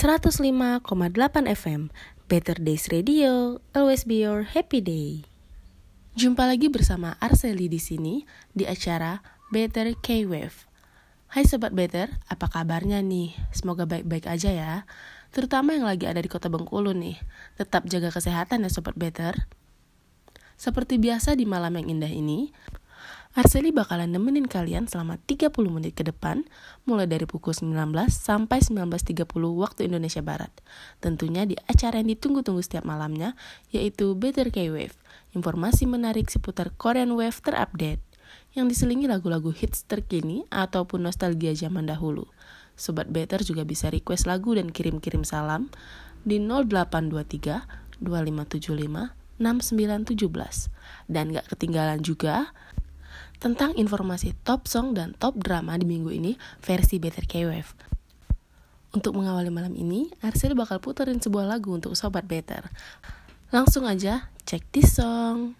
105,8 FM, Better Days Radio, always be your happy day. Jumpa lagi bersama Arseli di sini di acara Better K-Wave. Hai Sobat Better, apa kabarnya nih? Semoga baik-baik aja ya. Terutama yang lagi ada di kota Bengkulu nih. Tetap jaga kesehatan ya Sobat Better. Seperti biasa di malam yang indah ini, Arseli bakalan nemenin kalian selama 30 menit ke depan, mulai dari pukul 19 sampai 19.30 waktu Indonesia Barat. Tentunya di acara yang ditunggu-tunggu setiap malamnya, yaitu Better K-Wave, informasi menarik seputar Korean Wave terupdate, yang diselingi lagu-lagu hits terkini ataupun nostalgia zaman dahulu. Sobat Better juga bisa request lagu dan kirim-kirim salam di 0823 2575 6917. Dan gak ketinggalan juga tentang informasi top song dan top drama di minggu ini versi Better K-Wave. Untuk mengawali malam ini, Arsil bakal puterin sebuah lagu untuk Sobat Better. Langsung aja, cek this song!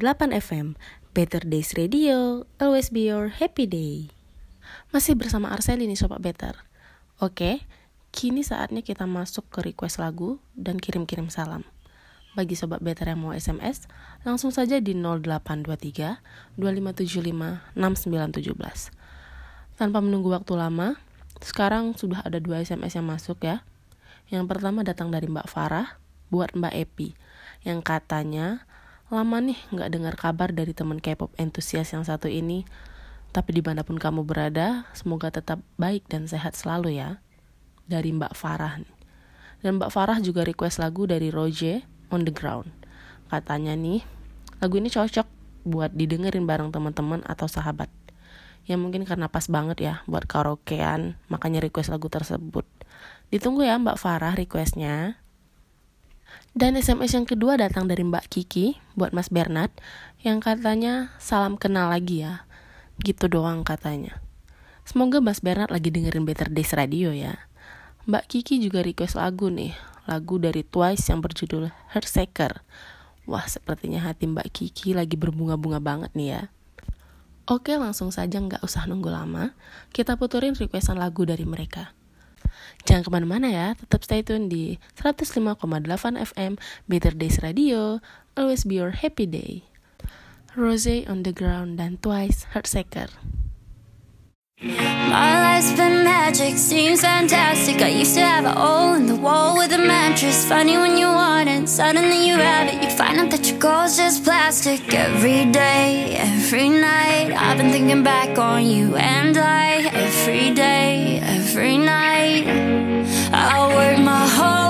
FM, Better Days Radio, always be your happy day. Masih bersama Arseli nih Sobat Better. Oke, kini saatnya kita masuk ke request lagu dan kirim-kirim salam. Bagi Sobat Better yang mau SMS, langsung saja di 0823 2575 6917. Tanpa menunggu waktu lama, sekarang sudah ada dua SMS yang masuk ya. Yang pertama datang dari Mbak Farah buat Mbak Epi yang katanya Lama nih nggak dengar kabar dari temen K-pop entusias yang satu ini. Tapi di mana pun kamu berada, semoga tetap baik dan sehat selalu ya. Dari Mbak Farah. Dan Mbak Farah juga request lagu dari Roje On The Ground. Katanya nih, lagu ini cocok buat didengerin bareng teman-teman atau sahabat. Ya mungkin karena pas banget ya buat karaokean, makanya request lagu tersebut. Ditunggu ya Mbak Farah requestnya. Dan SMS yang kedua datang dari Mbak Kiki buat Mas Bernard yang katanya salam kenal lagi ya. Gitu doang katanya. Semoga Mas Bernard lagi dengerin Better Days Radio ya. Mbak Kiki juga request lagu nih, lagu dari Twice yang berjudul Heartseeker. Wah, sepertinya hati Mbak Kiki lagi berbunga-bunga banget nih ya. Oke, langsung saja nggak usah nunggu lama. Kita puturin requestan lagu dari mereka. Jangan kemana-mana ya, tetap stay tune di 105,8 FM Better Days Radio. Always be your happy day. Rose on the ground dan Twice Heartsecker. My life's been magic, seems fantastic. I used to have a hole in the wall with a mattress. Funny when you want it, suddenly you have it. You find out that your goal's just plastic. Every day, every night, I've been thinking back on you and I. Every day, every night. I work my heart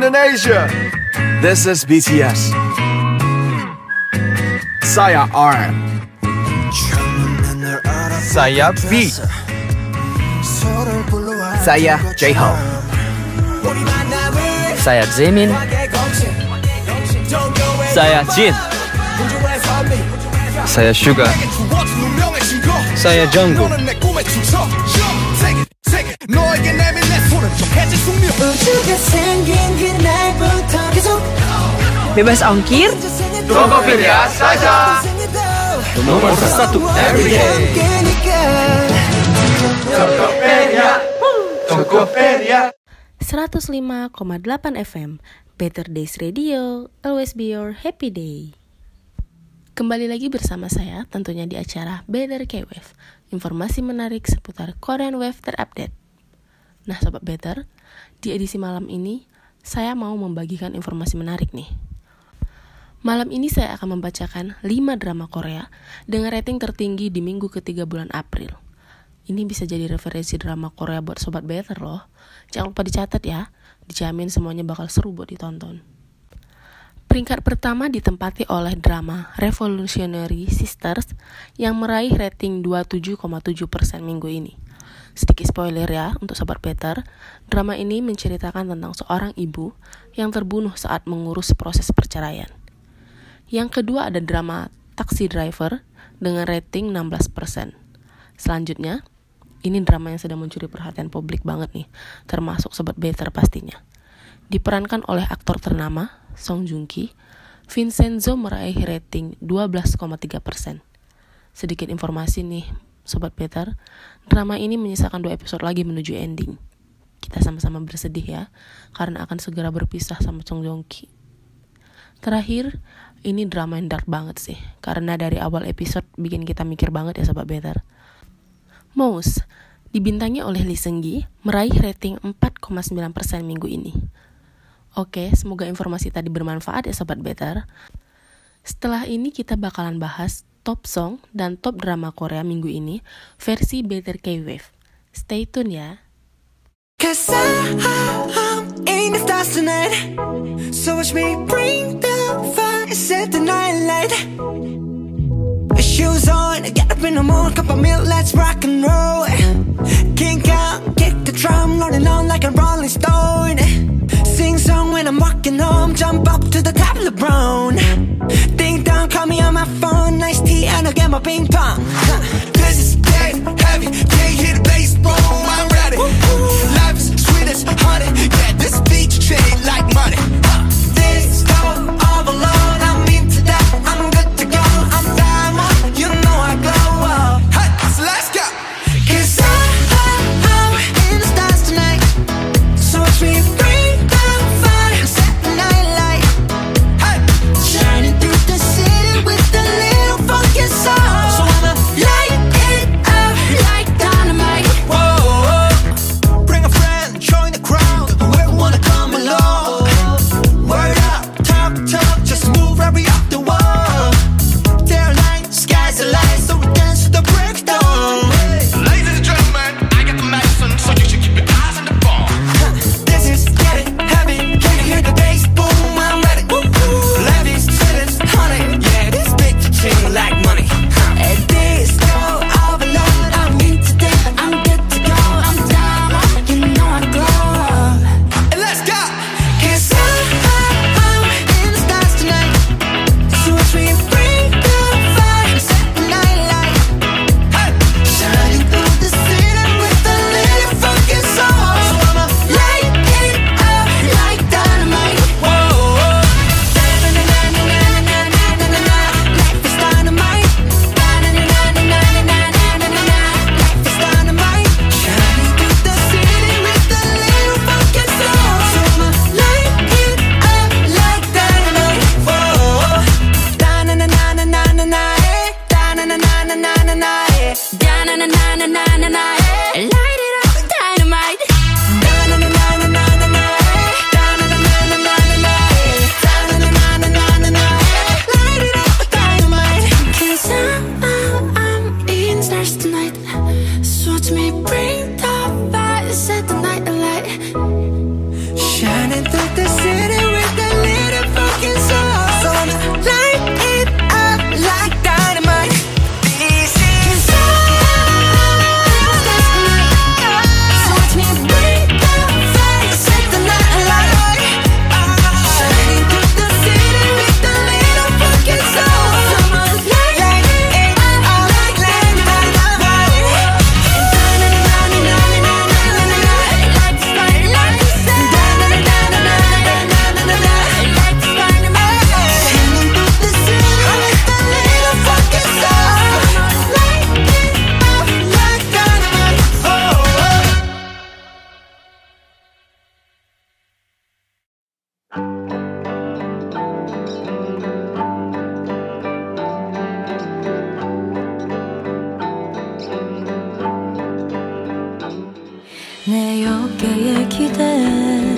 Indonesia. This is BTS. Saya RM. Saya V. Saya J-Hope. Saya Zemin. Saya Jin. Saya Sugar. Saya Jungkook. 우주가 생긴 그날부터 계속 Bebas ongkir, Tokopedia saja. Nomor satu everyday. Tokopedia. Tokopedia. 105,8 FM Better Days Radio Always be your happy day Kembali lagi bersama saya tentunya di acara Better K-Wave Informasi menarik seputar Korean Wave terupdate Nah Sobat Better, di edisi malam ini saya mau membagikan informasi menarik nih Malam ini saya akan membacakan 5 drama Korea dengan rating tertinggi di minggu ketiga bulan April. Ini bisa jadi referensi drama Korea buat sobat better loh. Jangan lupa dicatat ya, dijamin semuanya bakal seru buat ditonton. Peringkat pertama ditempati oleh drama Revolutionary Sisters yang meraih rating 27,7% minggu ini. Sedikit spoiler ya untuk sobat better, drama ini menceritakan tentang seorang ibu yang terbunuh saat mengurus proses perceraian. Yang kedua ada drama Taxi Driver dengan rating 16%. Selanjutnya, ini drama yang sedang mencuri perhatian publik banget nih, termasuk sobat better pastinya. Diperankan oleh aktor ternama Song Joong Ki, Vincenzo meraih rating 12,3%. Sedikit informasi nih, sobat better, drama ini menyisakan dua episode lagi menuju ending. Kita sama-sama bersedih ya, karena akan segera berpisah sama Song Joong Ki. Terakhir, ini drama yang dark banget sih, karena dari awal episode bikin kita mikir banget ya sobat better. Mouse, dibintangi oleh Lee Seung Gi, meraih rating 4,9% minggu ini. Oke, semoga informasi tadi bermanfaat ya sobat better. Setelah ini kita bakalan bahas top song dan top drama Korea minggu ini versi Better K-Wave. Stay tune ya. Shoes on, get up in the morning Cup of milk, let's rock and roll. Kink out, kick the drum Rolling on like a rolling stone. Sing song when I'm walking home Jump up to the top of the brown Ding dong, call me on my phone Nice tea and I'll get my ping pong. This is dead me bring 내 어깨에 기대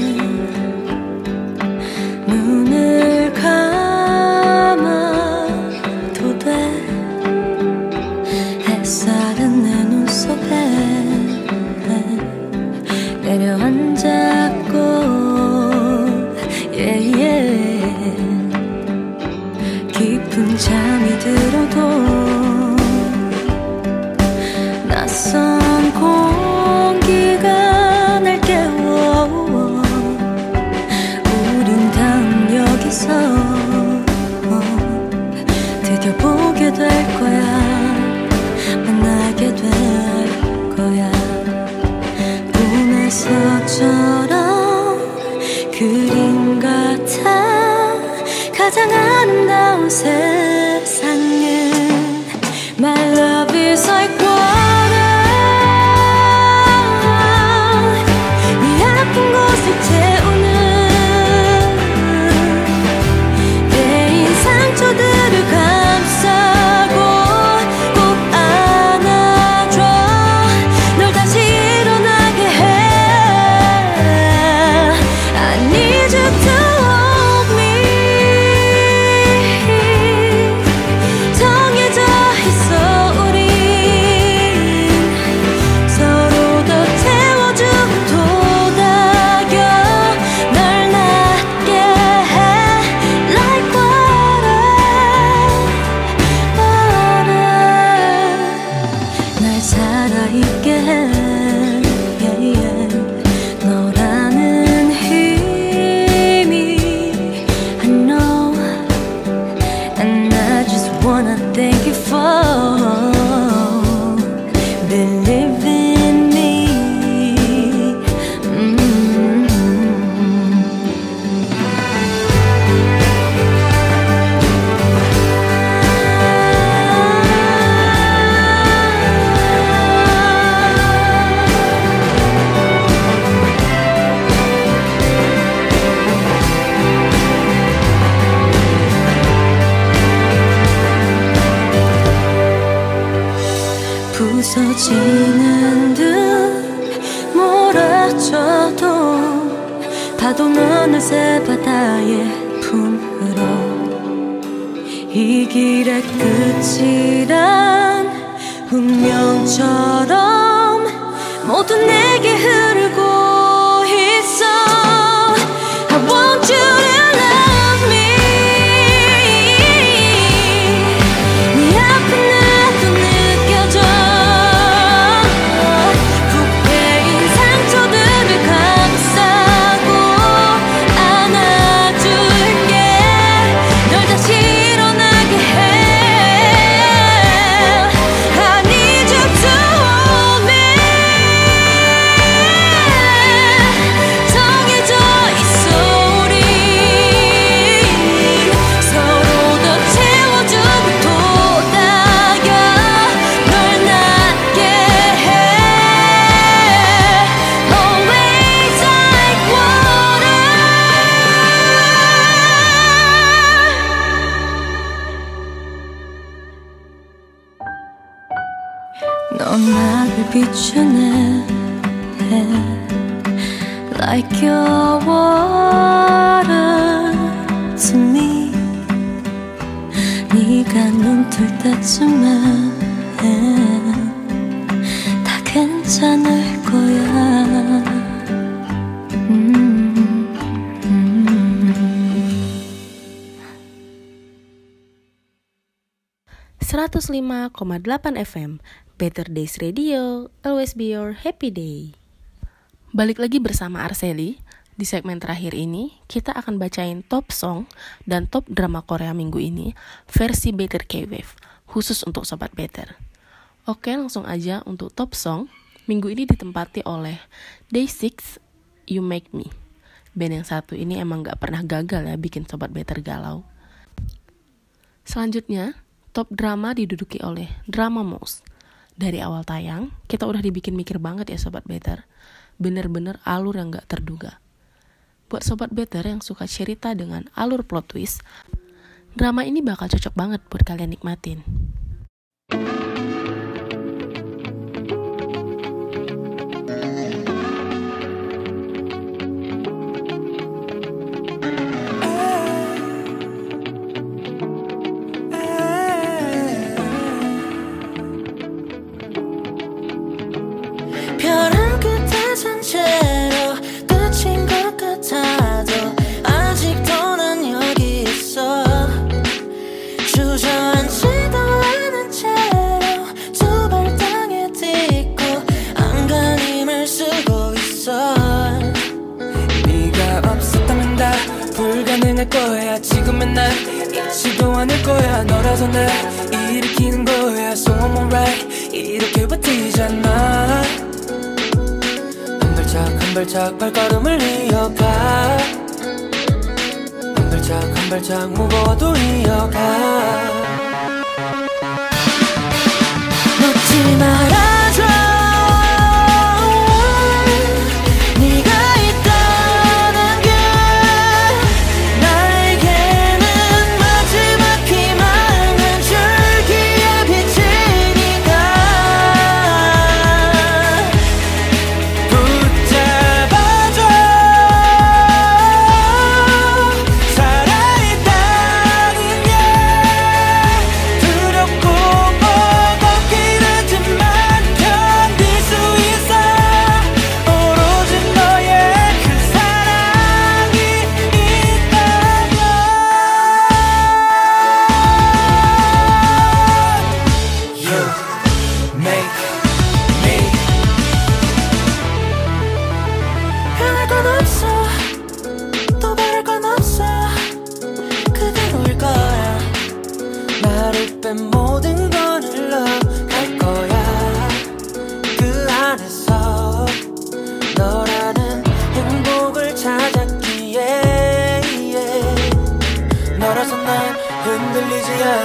105,8 FM Better Days Radio Always be your happy day. Balik lagi bersama Arseli. Di segmen terakhir ini Kita akan bacain top song Dan top drama Korea minggu ini Versi Better K-Wave Khusus untuk Sobat Better. Oke langsung aja untuk top song. Minggu ini ditempati oleh Day 6 You Make Me. Band yang satu ini emang gak pernah gagal ya Bikin Sobat Better galau. Selanjutnya, top drama diduduki oleh Drama Mouse. Dari awal tayang, kita udah dibikin mikir banget ya Sobat Better. Bener-bener alur yang gak terduga. Buat Sobat Better yang suka cerita dengan alur plot twist, drama ini bakal cocok banget buat kalian nikmatin.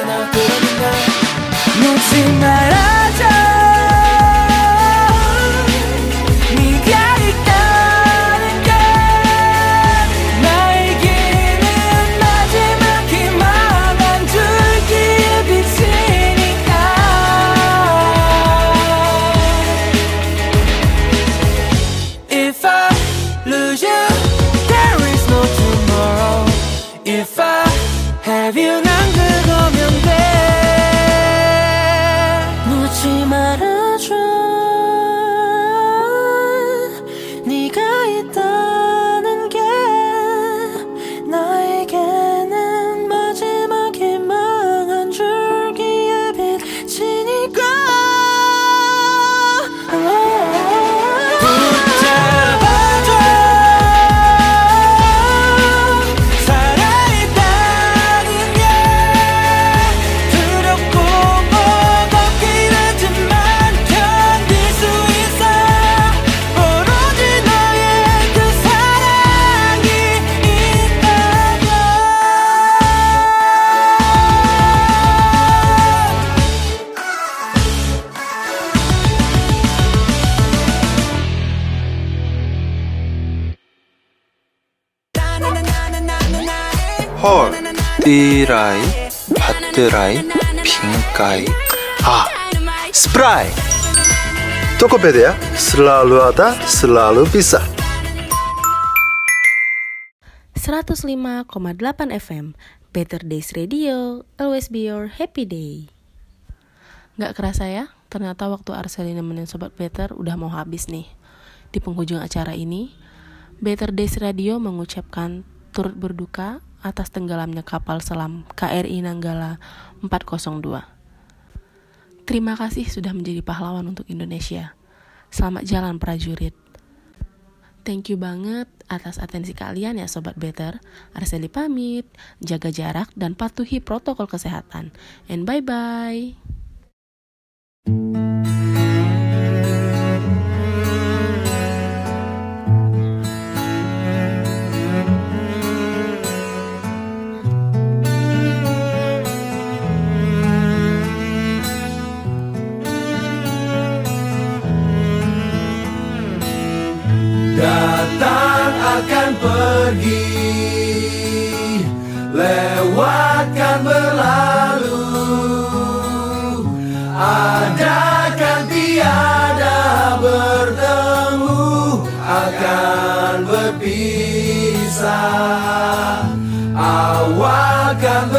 なく 라이, 밭드라이, 빙가이, 아, 스프라이. Tokopedia selalu ada, selalu bisa. 105,8 FM Better Days Radio Always be your happy day Gak kerasa ya, ternyata waktu Arseli nemenin Sobat Better udah mau habis nih. Di penghujung acara ini, Better Days Radio mengucapkan turut berduka atas tenggelamnya kapal selam KRI Nanggala 402. Terima kasih sudah menjadi pahlawan untuk Indonesia. Selamat jalan prajurit. Thank you banget atas atensi kalian ya Sobat Better. Arseli pamit, jaga jarak dan patuhi protokol kesehatan. And bye-bye. Pergi. Lewatkan berlalu. Ada kan tiada bertemu Akan berpisah? Awal kan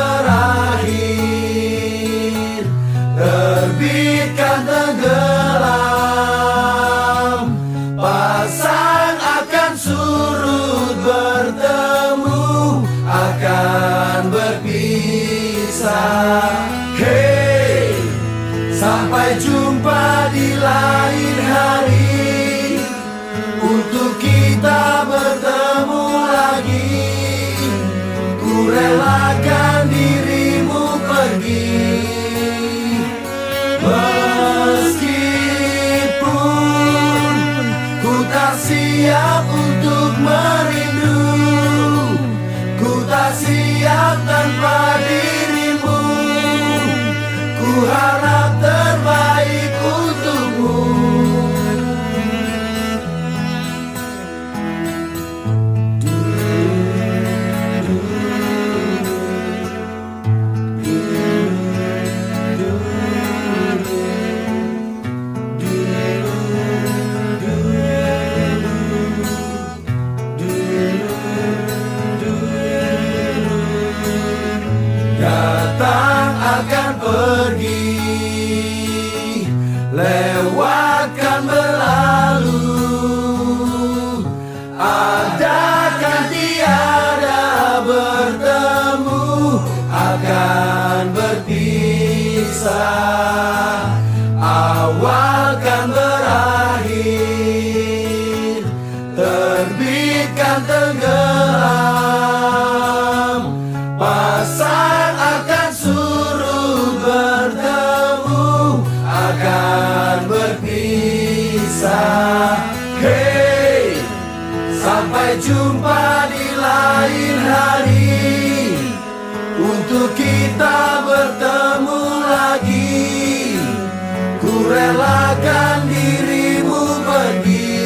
relakan dirimu pergi.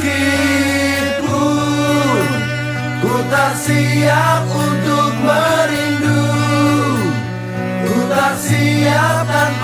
Meskipun Ku tak siap untuk merindu Ku tak siap tanpa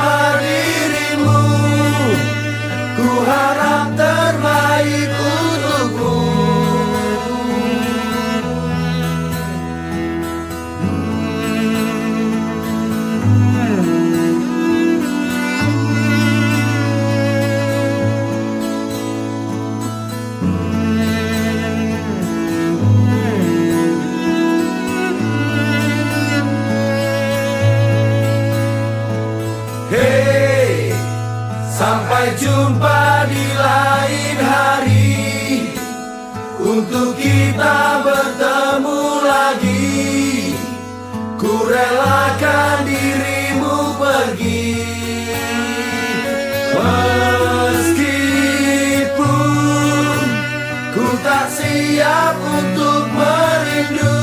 siap untuk merindu.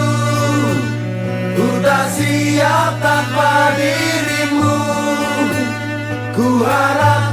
Ku tak siap tanpa dirimu. Ku harap